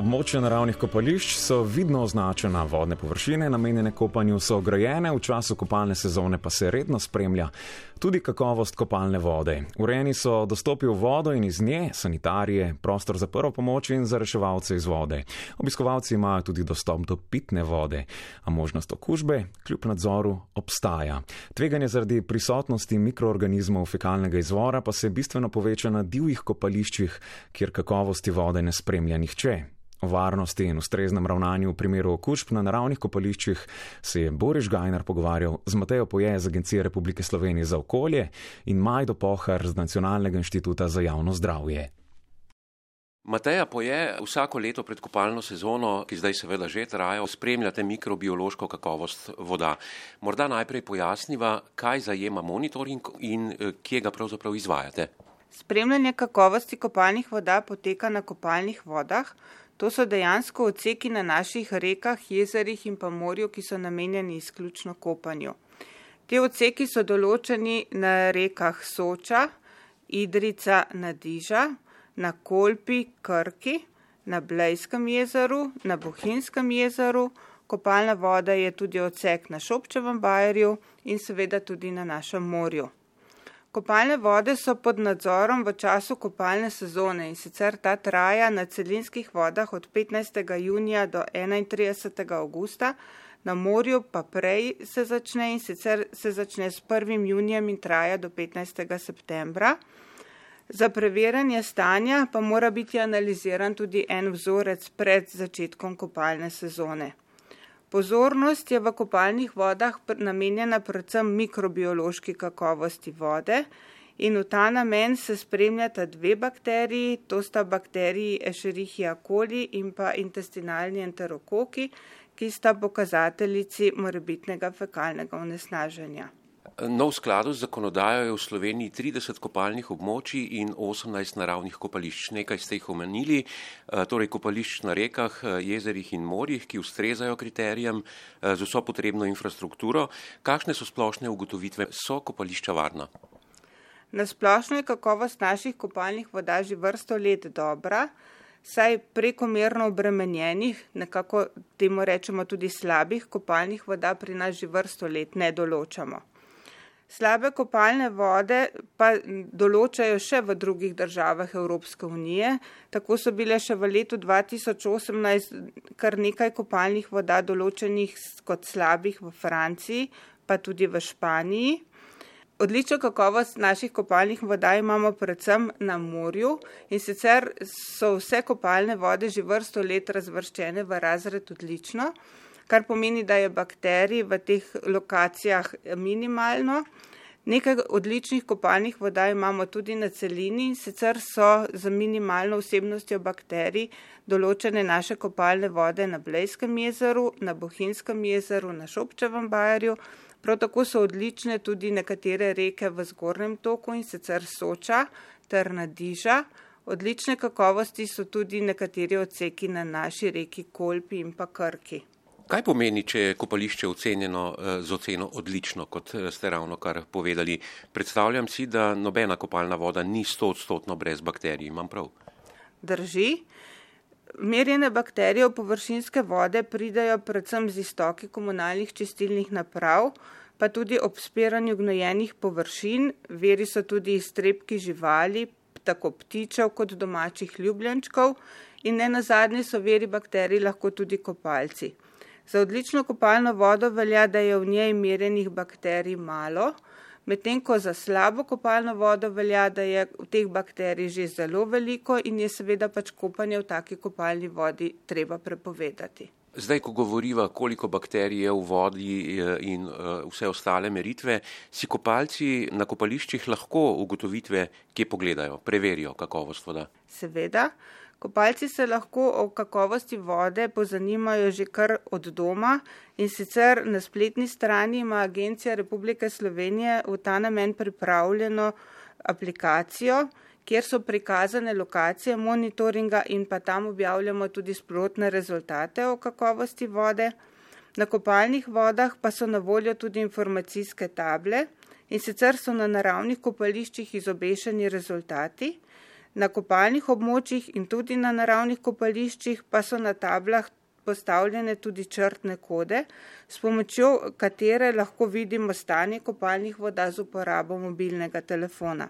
Območja naravnih kopališč so vidno označena, vodne površine namenjene kopanju so ograjene, v času kopalne sezone pa se redno spremlja tudi kakovost kopalne vode. Urejeni so dostopi v vodo in iz nje, sanitarije, prostor za prvo pomoč in za reševalce iz vode. Obiskovalci imajo tudi dostop do pitne vode, a možnost okužbe kljub nadzoru obstaja. Tveganje zaradi prisotnosti mikroorganizmov fekalnega izvora pa se bistveno poveča na divjih kopališčih, kjer kakovosti vode ne spremlja nihče. O varnosti in ustreznem ravnanju v primeru okužb na naravnih kopališčih se je Boris Gajnar pogovarjal z Matejo Poje z Agencije Republike Slovenije za okolje in Majdo Pohar z Nacionalnega inštituta za javno zdravje. Mateja Poje vsako leto pred kopalno sezono, ki zdaj seveda že traja, spremljate mikrobiološko kakovost voda. Morda najprej pojasniva, kaj zajema monitoring in eh, kje ga pravzaprav izvajate. Spremljanje kakovosti kopalnih voda poteka na kopalnih vodah. To so dejansko odseki na naših rekah, jezerih in pa morju, ki so namenjeni izključno kopanju. Te odseki so določeni na rekah Soča, Idrica, Nadiža, na Kolpi, Krki, na Blejskem jezeru, na Bohinskem jezeru, kopalna voda je tudi odsek na Šopčevem bajerju in seveda tudi na našem morju. Kopalne vode so pod nadzorom v času kopalne sezone in sicer ta traja na celinskih vodah od 15. junija do 31. augusta, na morju pa prej se začne in sicer se začne s 1. junijem in traja do 15. septembra. Za preverjanje stanja pa mora biti analiziran tudi en vzorec pred začetkom kopalne sezone. Pozornost je v kopalnih vodah namenjena predvsem mikrobiološki kakovosti vode in v ta namen se spremljata dve bakteriji, to sta bakteriji Escherichia coli in pa intestinalni enterokoki, ki sta pokazateljici morebitnega fekalnega onesnaženja. No, v skladu z zakonodajo je v Sloveniji 30 kopalnih območij in 18 naravnih kopališč. Nekaj ste jih omenili, eh, torej kopališč na rekah, eh, jezerih in morjih, ki ustrezajo kriterijem eh, z vso potrebno infrastrukturo. Kakšne so splošne ugotovitve? So kopališča varna? Na splošno je kakovost naših kopalnih voda že vrsto let dobra, saj prekomerno obremenjenih, nekako temu rečemo tudi slabih kopalnih voda pri nas že vrsto let ne določamo. Slabe kopalne vode pa določajo še v drugih državah Evropske unije. Tako so bile še v letu 2018 kar nekaj kopalnih voda določenih kot slabih v Franciji, pa tudi v Španiji. Odlično kakovost naših kopalnih voda imamo predvsem na morju in sicer so vse kopalne vode že vrsto let razvrščene v razred odlično kar pomeni, da je bakterij v teh lokacijah minimalno. Nekaj odličnih kopalnih voda imamo tudi na celini in sicer so z minimalno vsebnostjo bakterij določene naše kopalne vode na Blejskem jezeru, na Bohinskem jezeru, na Šopčevem bajerju. Prav tako so odlične tudi nekatere reke v zgornjem toku in sicer Soča ter Nadiža. Odlične kakovosti so tudi nekateri odseki na naši reki Kolpi in pa Krki. Kaj pomeni, če je kopališče ocenjeno eh, z oceno odlično, kot eh, ste ravno kar povedali? Predstavljam si, da nobena kopalna voda ni stotstotno brez bakterij, imam prav? Drži. Merjene bakterije v površinske vode pridajo predvsem z istoki komunalnih čistilnih naprav, pa tudi ob spiranju gnojenih površin, veri so tudi iztrebki živali, tako ptičev kot domačih ljubljenčkov in ne nazadnje so veri bakterij lahko tudi kopalci. Za odlično kopalno vodo velja, da je v njej merjenih bakterij malo, medtem ko za slabo kopalno vodo velja, da je v teh bakterij že zelo veliko in je seveda pač kopanje v taki kopalni vodi treba prepovedati. Zdaj, ko govoriva, koliko bakterij je v vodi eh, in uh, vse ostale meritve, si kopalci na kopališčih lahko ugotovitve, kje pogledajo, preverijo kakovost voda. Seveda. Kopalci se lahko o kakovosti vode pozanimajo že kar od doma in sicer na spletni strani ima Agencija Republike Slovenije v ta namen pripravljeno aplikacijo, kjer so prikazane lokacije monitoringa in pa tam objavljamo tudi sprotne rezultate o kakovosti vode. Na kopalnih vodah pa so na voljo tudi informacijske table in sicer so na naravnih kopališčih izobešeni rezultati. Na kopalnih območjih in tudi na naravnih kopališčih pa so na tablah postavljene tudi črtne kode, s pomočjo katere lahko vidimo stanje kopalnih voda z uporabo mobilnega telefona.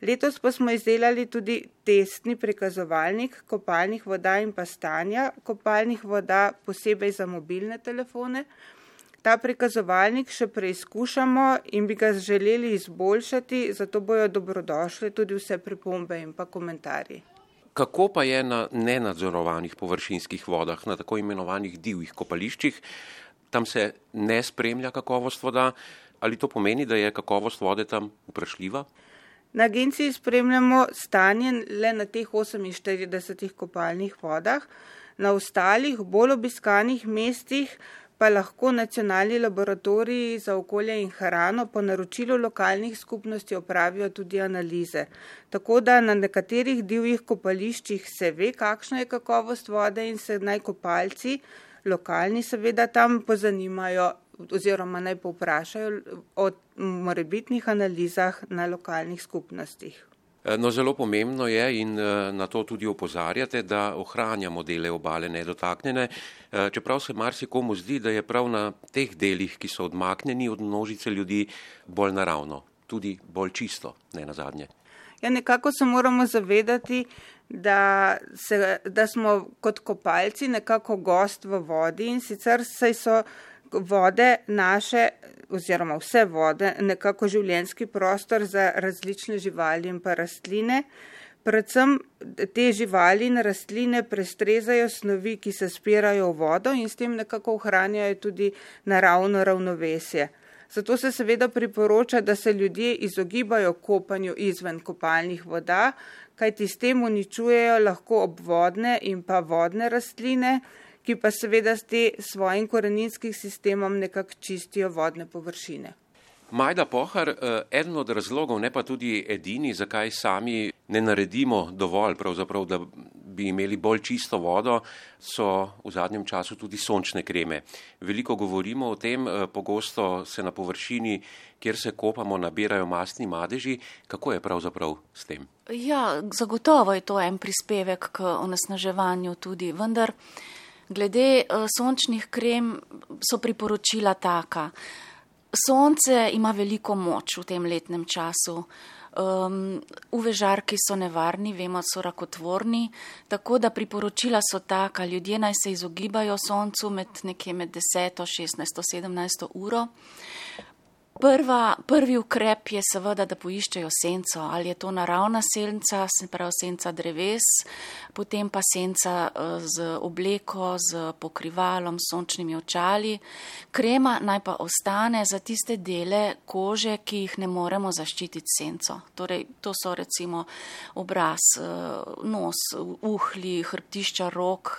Letos pa smo izdelali tudi testni prikazovalnik kopalnih voda in pa stanja kopalnih voda posebej za mobilne telefone. Ta prikazovalnik še preizkušamo in bi ga želeli izboljšati, zato bojo dobrodošle tudi vse pripombe in pa komentarji. Kako pa je na nenadzorovanih površinskih vodah, na tako imenovanih divjih kopališčih? Tam se ne spremlja kakovost voda. Ali to pomeni, da je kakovost vode tam vprašljiva? Na agenciji spremljamo stanje le na teh 48 kopalnih vodah, na ostalih bolj obiskanih mestih pa lahko nacionalni laboratoriji za okolje in hrano po naročilu lokalnih skupnosti opravijo tudi analize. Tako da na nekaterih divjih kopališčih se ve, kakšna je kakovost vode in se naj kopalci, lokalni seveda tam pozanimajo oziroma naj povprašajo o morebitnih analizah na lokalnih skupnostih. Eh, no, zelo pomembno je in eh, na to tudi opozarjate, da ohranjamo dele obale nedotaknjene, eh, čeprav se marsikomu zdi, da je prav na teh delih, ki so odmaknjeni od množice ljudi, bolj naravno, tudi bolj čisto, ne na zadnje. Ja, nekako se moramo zavedati, da, se, da smo kot kopalci nekako gost v vodi in sicer se so vode naše oziroma vse vode nekako življenski prostor za različne živali in pa rastline. Predvsem te živali in rastline prestrezajo snovi, ki se spirajo v vodo in s tem nekako ohranjajo tudi naravno ravnovesje. Zato se seveda priporoča, da se ljudje izogibajo kopanju izven kopalnih voda, kajti s tem uničujejo lahko obvodne in pa vodne rastline, ki pa seveda s te svojim koreninskim sistemom nekako čistijo vodne površine. Majda Pohar, eh, eden od razlogov, ne pa tudi edini, zakaj sami ne naredimo dovolj, da bi imeli bolj čisto vodo, so v zadnjem času tudi sončne kreme. Veliko govorimo o tem, eh, pogosto se na površini, kjer se kopamo, nabirajo mastni madeži. Kako je pravzaprav s tem? Ja, zagotovo je to en prispevek k onesnaževanju tudi, vendar. Glede uh, sončnih krem so priporočila taka. Sonce ima veliko moč v tem letnem času. Um, uvežarki so nevarni, vemo, so rakotvorni, tako da priporočila so taka, ljudje naj se izogibajo soncu med nekje med 10, 16, 17 uro. Prva, prvi ukrep je seveda, da poiščejo senco, ali je to naravna senca, se pravi senca dreves, potem pa senca eh, z obleko, z pokrivalom, sončnimi očali. Krema naj pa ostane za tiste dele kože, ki jih ne moremo zaščititi senco. Torej, to so recimo obraz, eh, nos, uhli, hrbtišča rok.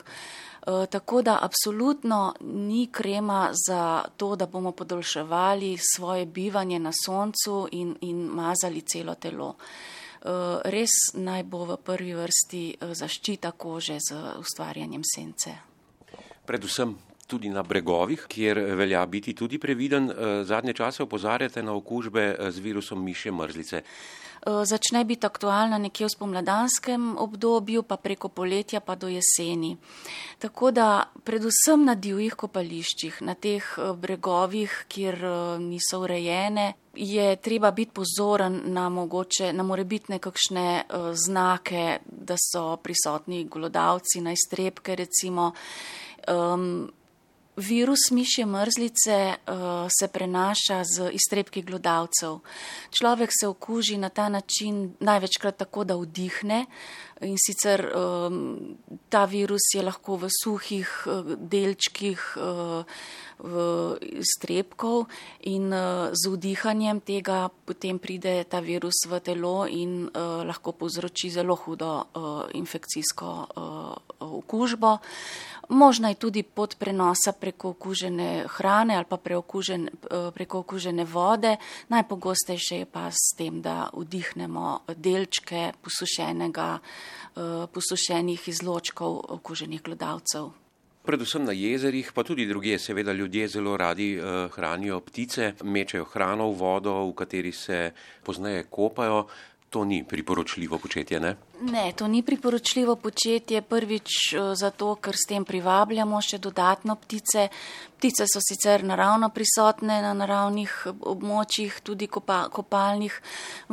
Eh, tako da absolutno ni krema za to, da bomo podaljševali svoje bivanje na soncu in, in mazali celo telo. Eh, res naj bo v prvi vrsti eh, zaščita kože z ustvarjanjem sence. Predvsem tudi na bregovih, kjer velja biti tudi previden. Zadnje čase opozarjate na okužbe z virusom miše mrzlice. Eh, začne biti aktualna nekje v spomladanskem obdobju, pa preko poletja, pa do jeseni. Tako da predvsem na divjih kopališčih, na teh eh, bregovih, kjer eh, niso urejene, je treba biti pozoren na mogoče, na morebitne kakšne znake, da so prisotni glodavci, najstrebke recimo. Um, Virus mišje mrzlice uh, se prenaša z iztrebki glodavcev. Človek se okuži na ta način največkrat tako, da vdihne in sicer um, ta virus je lahko v suhih uh, delčkih uh, iztrebkov in uh, z vdihanjem tega potem pride ta virus v telo in uh, lahko povzroči zelo hudo uh, infekcijsko uh, okužbo. Možna je tudi pot prenosa preko okužene hrane ali pa preokužen, eh, preko okužene vode. Najpogostejše je pa s tem, da vdihnemo delčke posušenega, eh, posušenih izločkov okuženih glodavcev. Predvsem na jezerih, pa tudi druge, seveda ljudje zelo radi uh, hranijo ptice, mečejo hrano v vodo, v kateri se pozneje kopajo. To ni priporočljivo početje, ne? Ne, to ni priporočljivo početje. Prvič eh, zato, ker s tem privabljamo še dodatno ptice. Ptice so sicer naravno prisotne na naravnih območjih, tudi kopa, kopalnih,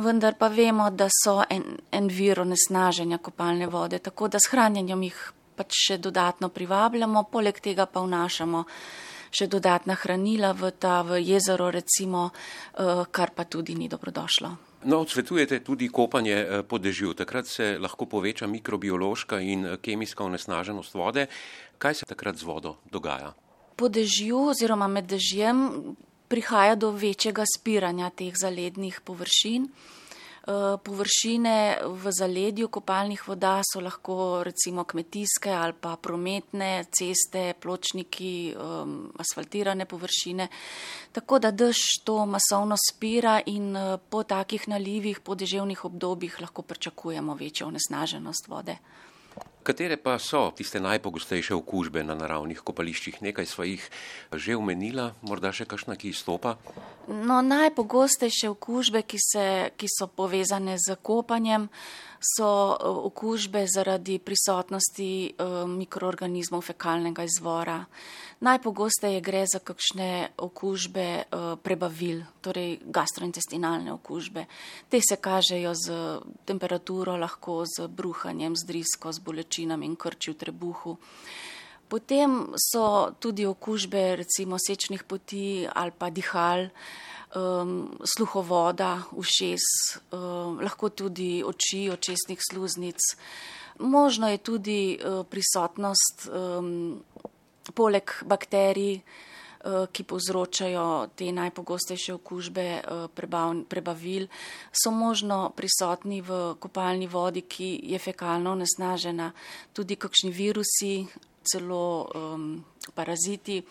vendar pa vemo, da so en, en vir onesnaženja kopalne vode, tako da s hranjenjem jih pač še dodatno privabljamo, poleg tega pa vnašamo še dodatna hranila v ta v jezero, recimo, eh, kar pa tudi ni dobrodošlo. No, odsvetujete tudi kopanje eh, po dežju. Takrat se lahko poveča mikrobiološka in eh, kemijska onesnaženost vode. Kaj se takrat z vodo dogaja? Po dežju oziroma med dežjem prihaja do večjega spiranja teh zalednih površin. Eh, površine v zaledju kopalnih voda so lahko recimo kmetijske ali pa prometne ceste, pločniki, asfaltirane površine. Tako da dež to masovno spira in uh, po takih nalivih, po deževnih obdobjih lahko pričakujemo večjo onesnaženost vode. Katere pa so tiste najpogostejše okužbe na naravnih kopališčih? Nekaj sva jih že omenila, morda še kakšna, ki izstopa? No, najpogostejše okužbe, ki, se, ki so povezane z kopanjem, so eh, okužbe zaradi prisotnosti uh, mikroorganizmov fekalnega izvora. Najpogosteje gre za kakšne okužbe uh, prebavil, torej gastrointestinalne okužbe. Te se kažejo z temperaturo, lahko z bruhanjem, z drisko, z bolečinami in krči v trebuhu. Potem so tudi okužbe recimo sečnih poti ali pa dihal um, sluhovoda, ušes, um, lahko tudi oči, očesnih sluznic. Možno je tudi uh, prisotnost um, poleg bakterij, uh, ki povzročajo te najpogostejše okužbe uh, prebav, prebavil, so možno prisotni v kopalni vodi, ki je fekalno nesnažena, tudi kakšni virusi, celo um, paraziti.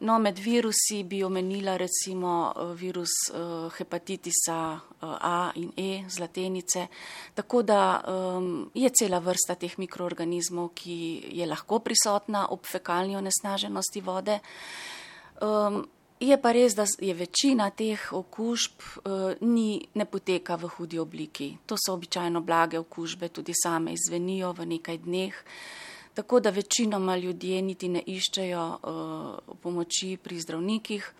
No, med virusi bi omenila recimo uh, virus uh, hepatitisa uh, A in E, zlatenice. Tako da um, je cela vrsta teh mikroorganizmov, ki je lahko prisotna ob fekalni onesnaženosti vode. Um, Je pa res, da je večina teh okužb uh, ni, ne poteka v hudi obliki. To so običajno blage okužbe, tudi same izvenijo v nekaj dneh. Tako da večinoma ljudje niti ne iščejo uh, pomoči pri zdravnikih.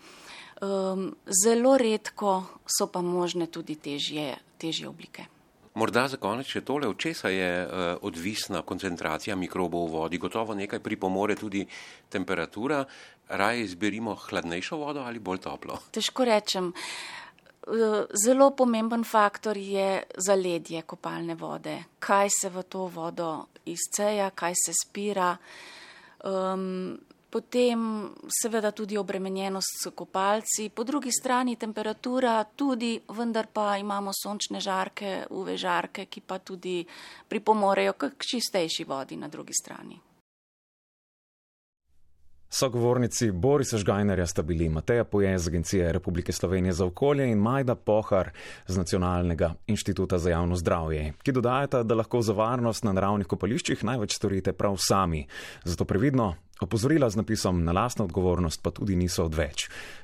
Um, zelo redko so pa možne tudi težje, težje oblike. Morda za konec še tole, od česa je uh, odvisna koncentracija mikrobov v vodi. Gotovo nekaj pripomore tudi temperatura. Raje izberimo hladnejšo vodo ali bolj toplo? Težko rečem. Zelo pomemben faktor je zaledje kopalne vode. Kaj se v to vodo izceja, kaj se spira. Um, potem seveda tudi obremenjenost s kopalci, po drugi strani temperatura tudi, vendar pa imamo sončne žarke, UV žarke, ki pa tudi pripomorejo k čistejši vodi na drugi strani. Sogovornici Borisa Žgajnerja sta bili Mateja Poje z Agencije Republike Slovenije za okolje in Majda Pohar z Nacionalnega inštituta za javno zdravje, ki dodajata, da lahko za varnost na naravnih kopališčih največ storite prav sami. Zato previdno, opozorila z napisom na lastno odgovornost pa tudi niso odveč.